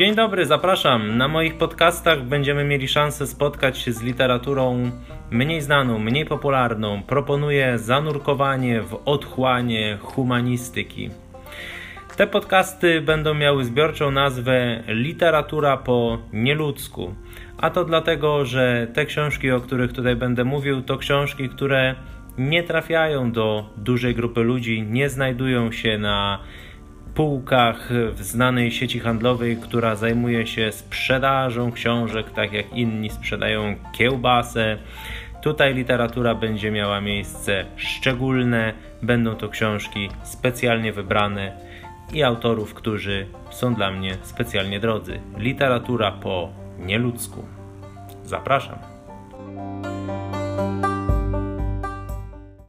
Dzień dobry, zapraszam. Na moich podcastach będziemy mieli szansę spotkać się z literaturą mniej znaną, mniej popularną. Proponuję zanurkowanie w otchłanie humanistyki. Te podcasty będą miały zbiorczą nazwę Literatura po nieludzku. A to dlatego, że te książki, o których tutaj będę mówił, to książki, które nie trafiają do dużej grupy ludzi, nie znajdują się na półkach w znanej sieci handlowej, która zajmuje się sprzedażą książek, tak jak inni sprzedają kiełbasę. Tutaj literatura będzie miała miejsce szczególne, będą to książki specjalnie wybrane i autorów, którzy są dla mnie specjalnie drodzy. Literatura po nieludzku. Zapraszam.